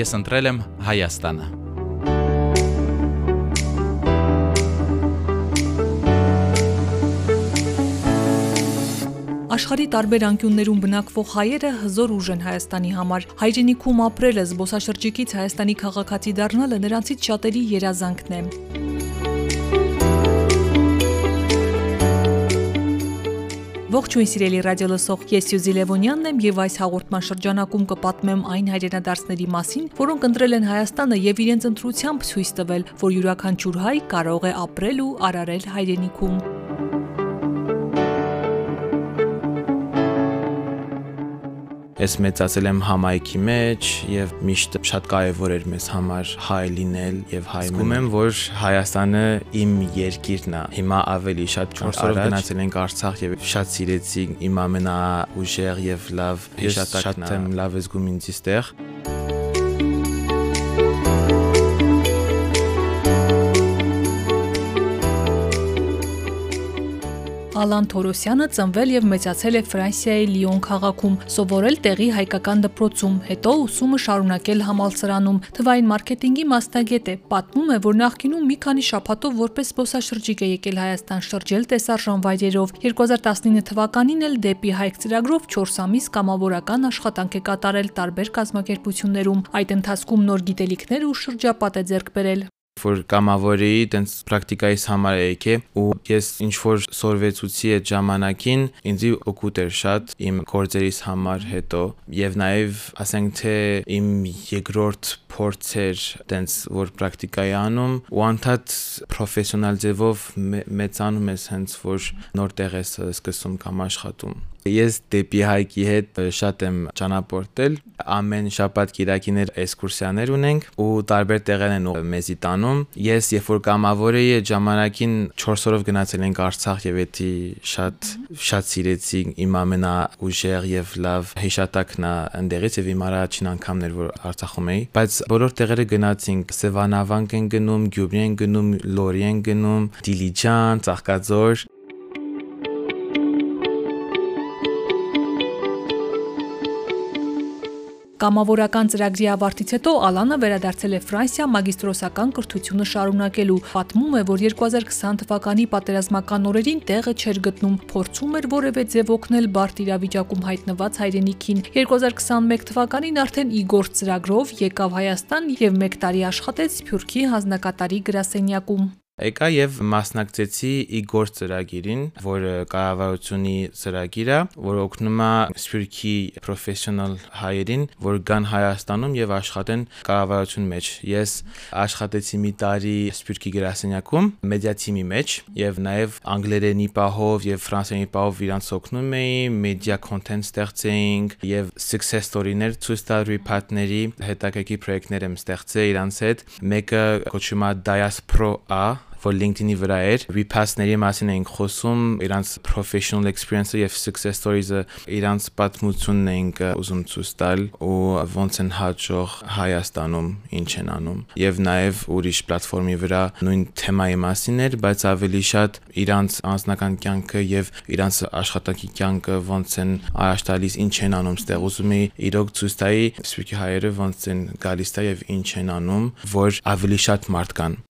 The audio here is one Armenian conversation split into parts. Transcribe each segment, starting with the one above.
ես ընտրել եմ Հայաստանը։ Աշխարհի տարբեր անկյուններում բնակվող հայերը հզոր ուժ են Հայաստանի համար։ Հայրենիքում ապրելը, զբոսաշրջիկից Հայաստանի քաղաքացի դառնալը նրանցից շատերի երազանքն է։ Ողջույն սիրելի ռադիոլսող, ես Սյուզի Լևոնյանն եմ եւ այս հաղորդման շրջանակում կպատմեմ այն հայրենադարձների մասին, որոնք ընտրել են Հայաստանը եւ իրենց ընտրությամբ ցույց տվել, որ յուրաքանչյուր հայ կարող է ապրել ու արարել հայրենիքում։ Ես մեծացել եմ համայնքի մեջ եւ միշտ շատ կարեւոր էր մեզ համար հայ լինել եւ հայ մնում եմ, որ Հայաստանը իմ երկիրն է։ Հիմա ավելի շատ 4 օրով գնացել ենք Արցախ եւ շատ սիրեցի իմ ամենաուժեղ եւ լավ հիշատակն։ Շատ եմ լավ զգում ինձ իստեղ։ Ալան Թորոսյանը ծնվել եւ մեծացել է Ֆրանսիայի Լիոն քաղաքում, սովորել տեղի հայկական դպրոցում, հետո ուսումը շարունակել համալսարանում։ Թվային մարքեթինգի մասնագետ է։ Պատմում է, որ նախկինում մի քանի շաբաթով որպես զբոսաշրջիկ է եկել Հայաստան շրջել տեսարժան վայրերով։ 2019 թվականին էլ դեպի հայք ծրագրով 4 ամիս կամավորական աշխատանք է կատարել տարբեր կազմակերպություններում։ Այդ ընթացքում նոր գիտելիքներ ու շրջապատ է ձեռք բերել որ կամավորի տենց պրակտիկայից համար եկե ու ես ինչ որ սորվեցուցի այդ ժամանակին ինձի օգուտ էր շատ իմ գործերից համար հետո եւ նաեւ ասենք թե իմ երկրորդ փորձեր տենց որ պրակտիկայի անում ու անդադ պրոֆեսիոնալ ձևով մեծանում ես հենց որ նոր տեղ ես սկսում կամ աշխատում Ես դեպի հայկի հետ շատ եմ ճանապարհորդել։ Ամեն շաբաթ կիրակիներ էքսկուրսիաներ ունենք ու տարբեր տեղեր են մեզի տանում։ Ես երբ որ կամավոր էի, ժամանակին 4 օրով գնացել ենք Արցախ եւ էդի շատ շատ սիրեցի իմ ամենաուժեղ եւ լավ հիշատակն է ընդեղից եւ իմ առաջին անգամն էր որ Արցախում էի, բայց բոլոր տեղերը գնացինք։ Սևանավանք են գնում, Գյումրի են գնում, Լորի են գնում, Դիլիջան, Ծաղկաձոր Կամավորական ծրագրի ավարտից հետո Ալանը վերադարձել է Ֆրանսիա մագիստրոսական կրթությունը շարունակելու։ Պատմում է, որ 2020 թվականի պատերազմական օրերին տեղը չէր գտնում, փորձում էր որևէ ձև օգնել բարդ իրավիճակում հայտնված հայրենիքին։ 2021 թվականին արդեն Իգոր ծրագրով եկավ Հայաստան եւ 1 տարի աշխատեց Սփյուռքի հանձնակատարի գրասենյակում եկա եւ մասնակցեցի Իգոր ծրագիրին, որը կառավարությունի ծրագիր է, որ օգնում է սպյուրքի պրոֆեսիոնալ հայերին, որ գան Հայաստանում եւ աշխատեն կառավարություն մեջ։ Ես աշխատեցի մի տարի սպյուրքի գրասենյակում, մեդիա թիմի մեջ եւ նաեւ անգլերենի պահով եւ ֆրանսերենի պահով իրանց օգնում էի, մեդիա կոնտենտ ստեղծեինք եւ success story-ներ ցույց տալ report-ների, հետաքրքիր պրոյեկտներ եմ ստեղծել իրանց հետ։ Մեկը կոչվում է Diaspro-A, որ LinkedIn-ի վրա էր, repass-ների մասին էինք խոսում, իրանց professional experience-ը եւ success stories-ը, իրանց պատմությունն էինք ուզում ցույց տալ ու ոնց են հաջող Հայաստանում ինչ են անում։ Եվ նաեւ ուրիշ պլատֆորմի վրա նույն թեմայի մասին էր, բայց ավելի շատ իրանց անձնական կյանքը եւ իրանց աշխատանքի կյանքը ոնց են առաջ տալիս, ինչ են անում, ստեղ ուզում էի իրոք ցույց տայի սպիքի հայերը ոնց են գալիս տա եւ ինչ են անում, որ ավելի շատ մարդ կան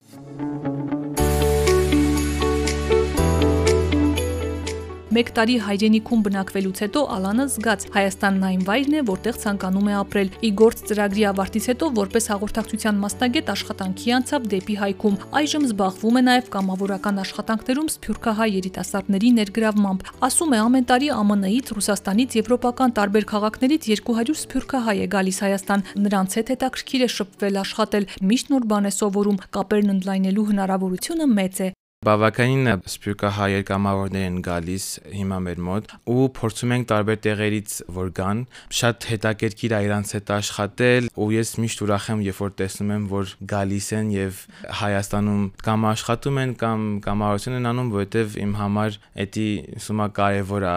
1 տարի հայրենիքում բնակվելուց հետո Ալանը զգաց. Հայաստանն այն վայրն է, որտեղ ցանկանում է ապրել։ Իգործ ծրագրի ավարտից հետո որպես հաղորդակցության մասնագետ աշխատանքի անցավ դեպի հայքում։ Այժմ զբաղվում է նաև կամավորական աշխատանքներում սփյուռքահայ երիտասարդների ներգրավմամբ։ Ասում է ամեն տարի ԱՄՆ-ից, Ռուսաստանից, եվրոպական տարբեր քաղաքներից 200 սփյուռքահայ է գալիս Հայաստան։ Նրանց հետ հետաքրքիր է շփվել, աշխատել, միշտ նոր բան է սովորում, կապերն ընդլայնելու հնարավորությունը մեծ է։ Բավականին սպյուրքահայեր կամավորներ են գալիս հիմա մեր մոտ ու փորձում ենք տարբեր տեղերից որ գան։ Շատ հետաքրքիր է իրանց հետ աշխատել ու ես միշտ ուրախ եմ, երբ որ տեսնում եմ, որ գալիս են եւ Հայաստանում կամ աշխատում են կամ կամավորություն են անում, որովհետեւ իմ համար էդի սումա կարեւոր է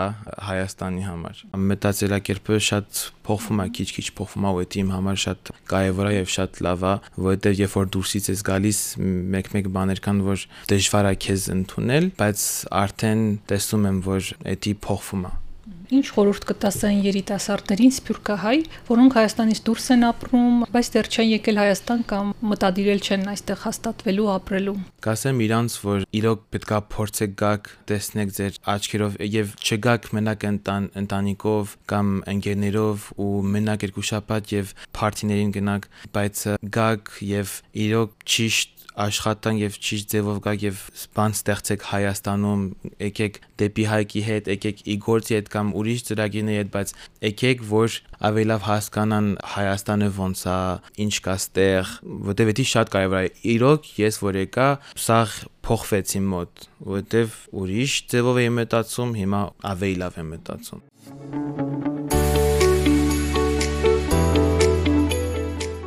Հայաստանի համար։ Մտածելակերպը շատ փոխվում է, քիչ-քիչ փոխվում է ու դա իմ համար շատ կարևոր է եւ շատ լավ է, որովհետեւ երբ որ դուրսից ես գալիս, մեկ-մեկ բաներ կան, որ դժվար է քեզ ընդունել, բայց արդեն տեսնում եմ, որ դա փոխվում է Ինչ խորհուրդ կտաս այն երիտասարդներին սփյուռքահայ, որոնք Հայաստանից դուրս են ապրում, բայց դեռ չեն եկել Հայաստան կամ մտադիրել չեն այստեղ հաստատվելու, ապրելու։ Կասեմ իրանց, որ իրոք պետքա փորձեք գաք, տեսնեք ձեր աչքերով եւ չգաք մենակ ընտան ընտանիքով կամ ընկերներով ու մենակ երկու շաբաթ եւ փարթիներին գնաք, բայց գաք եւ իրոք ճիշտ աշխատանք եւ ճիշտ ձևով գաք եւ բան ստեղծեք Հայաստանում, եկեք դեպի հայկի հետ, եկեք Իգորցի հետ կամ ուրիշ ծրագիրների հետ, բայց եկեք որ ավելի լավ հասկանան Հայաստանը ոնց է, ինչ կա ստեղ, որտեվ դա շատ կարևոր է։ Իրոք ես որ եկա, սա փոխվեց իմ մոտ, որտեվ ուրիշ ձևով եմ մտածում, հիմա ավելի լավ եմ մտածում։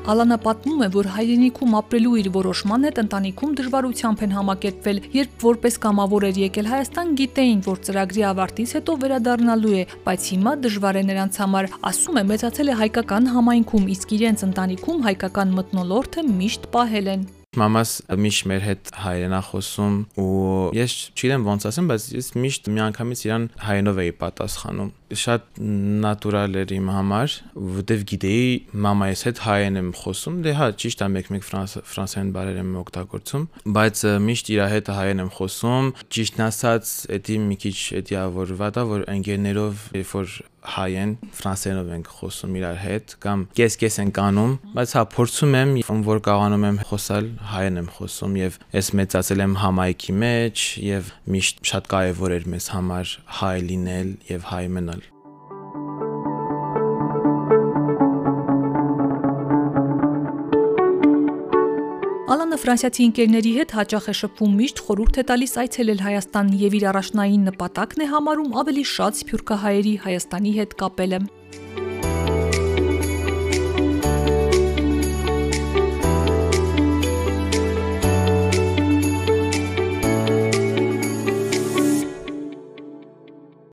Ալանա պատմում է, որ հայրենիքում ապրելու իր որոշման հետ ընտանիքում դժվարությամբ են համակերպվել, երբ որպես կամավոր էր եկել Հայաստան, գիտեին, որ ծրագրի ավարտից հետո վերադառնալու է, բայց հիմա դժվար է նրանց համար։ Ասում է, մեծացել է հայկական համայնքում, իսկ իրենց ընտանիքում հայկական մտնոլորտը միշտ պահել են։ Մամաս միշտ մեր հետ հայերեն է խոսում ու ես չգիտեմ ոնց ասեմ, բայց ես միշտ միանգամից իրան հայերենով էի պատասխանում։ Շատ նատուրալ էր իմ համար, որտեվ գիտեի մամայիս հետ հայերեն եմ խոսում, դե հա ճիշտ է մեկ-մեկ ֆրանսերեն բարեր եմ օգտագործում, բայց միշտ իր հետ հայերեն եմ խոսում։ Ճիշտն ասած, դա մի քիչ դա որ վատա որ ընկերներով երբ որ հայեն ֆրանսերենով ենք խոսում իրար հետ կամ կես-կես ենք անում, բայց հա փորձում եմ, որ կարողանում եմ խոսալ, հայեն եմ խոսում եւ ես մեծացել եմ համայնքի մեջ եւ միշտ շատ կարեւոր էր մեզ համար հայ լինել եւ հայ մնալ։ Ալանը ֆրանսիացի ընկերների հետ հաճախ է շփվում միշտ խորհուրդ է տալիս այցելել Հայաստան եւ իր առաջնային նպատակն է համարում ավելի շատ սփյուռքահայերի Հայաստանի հետ կապելը։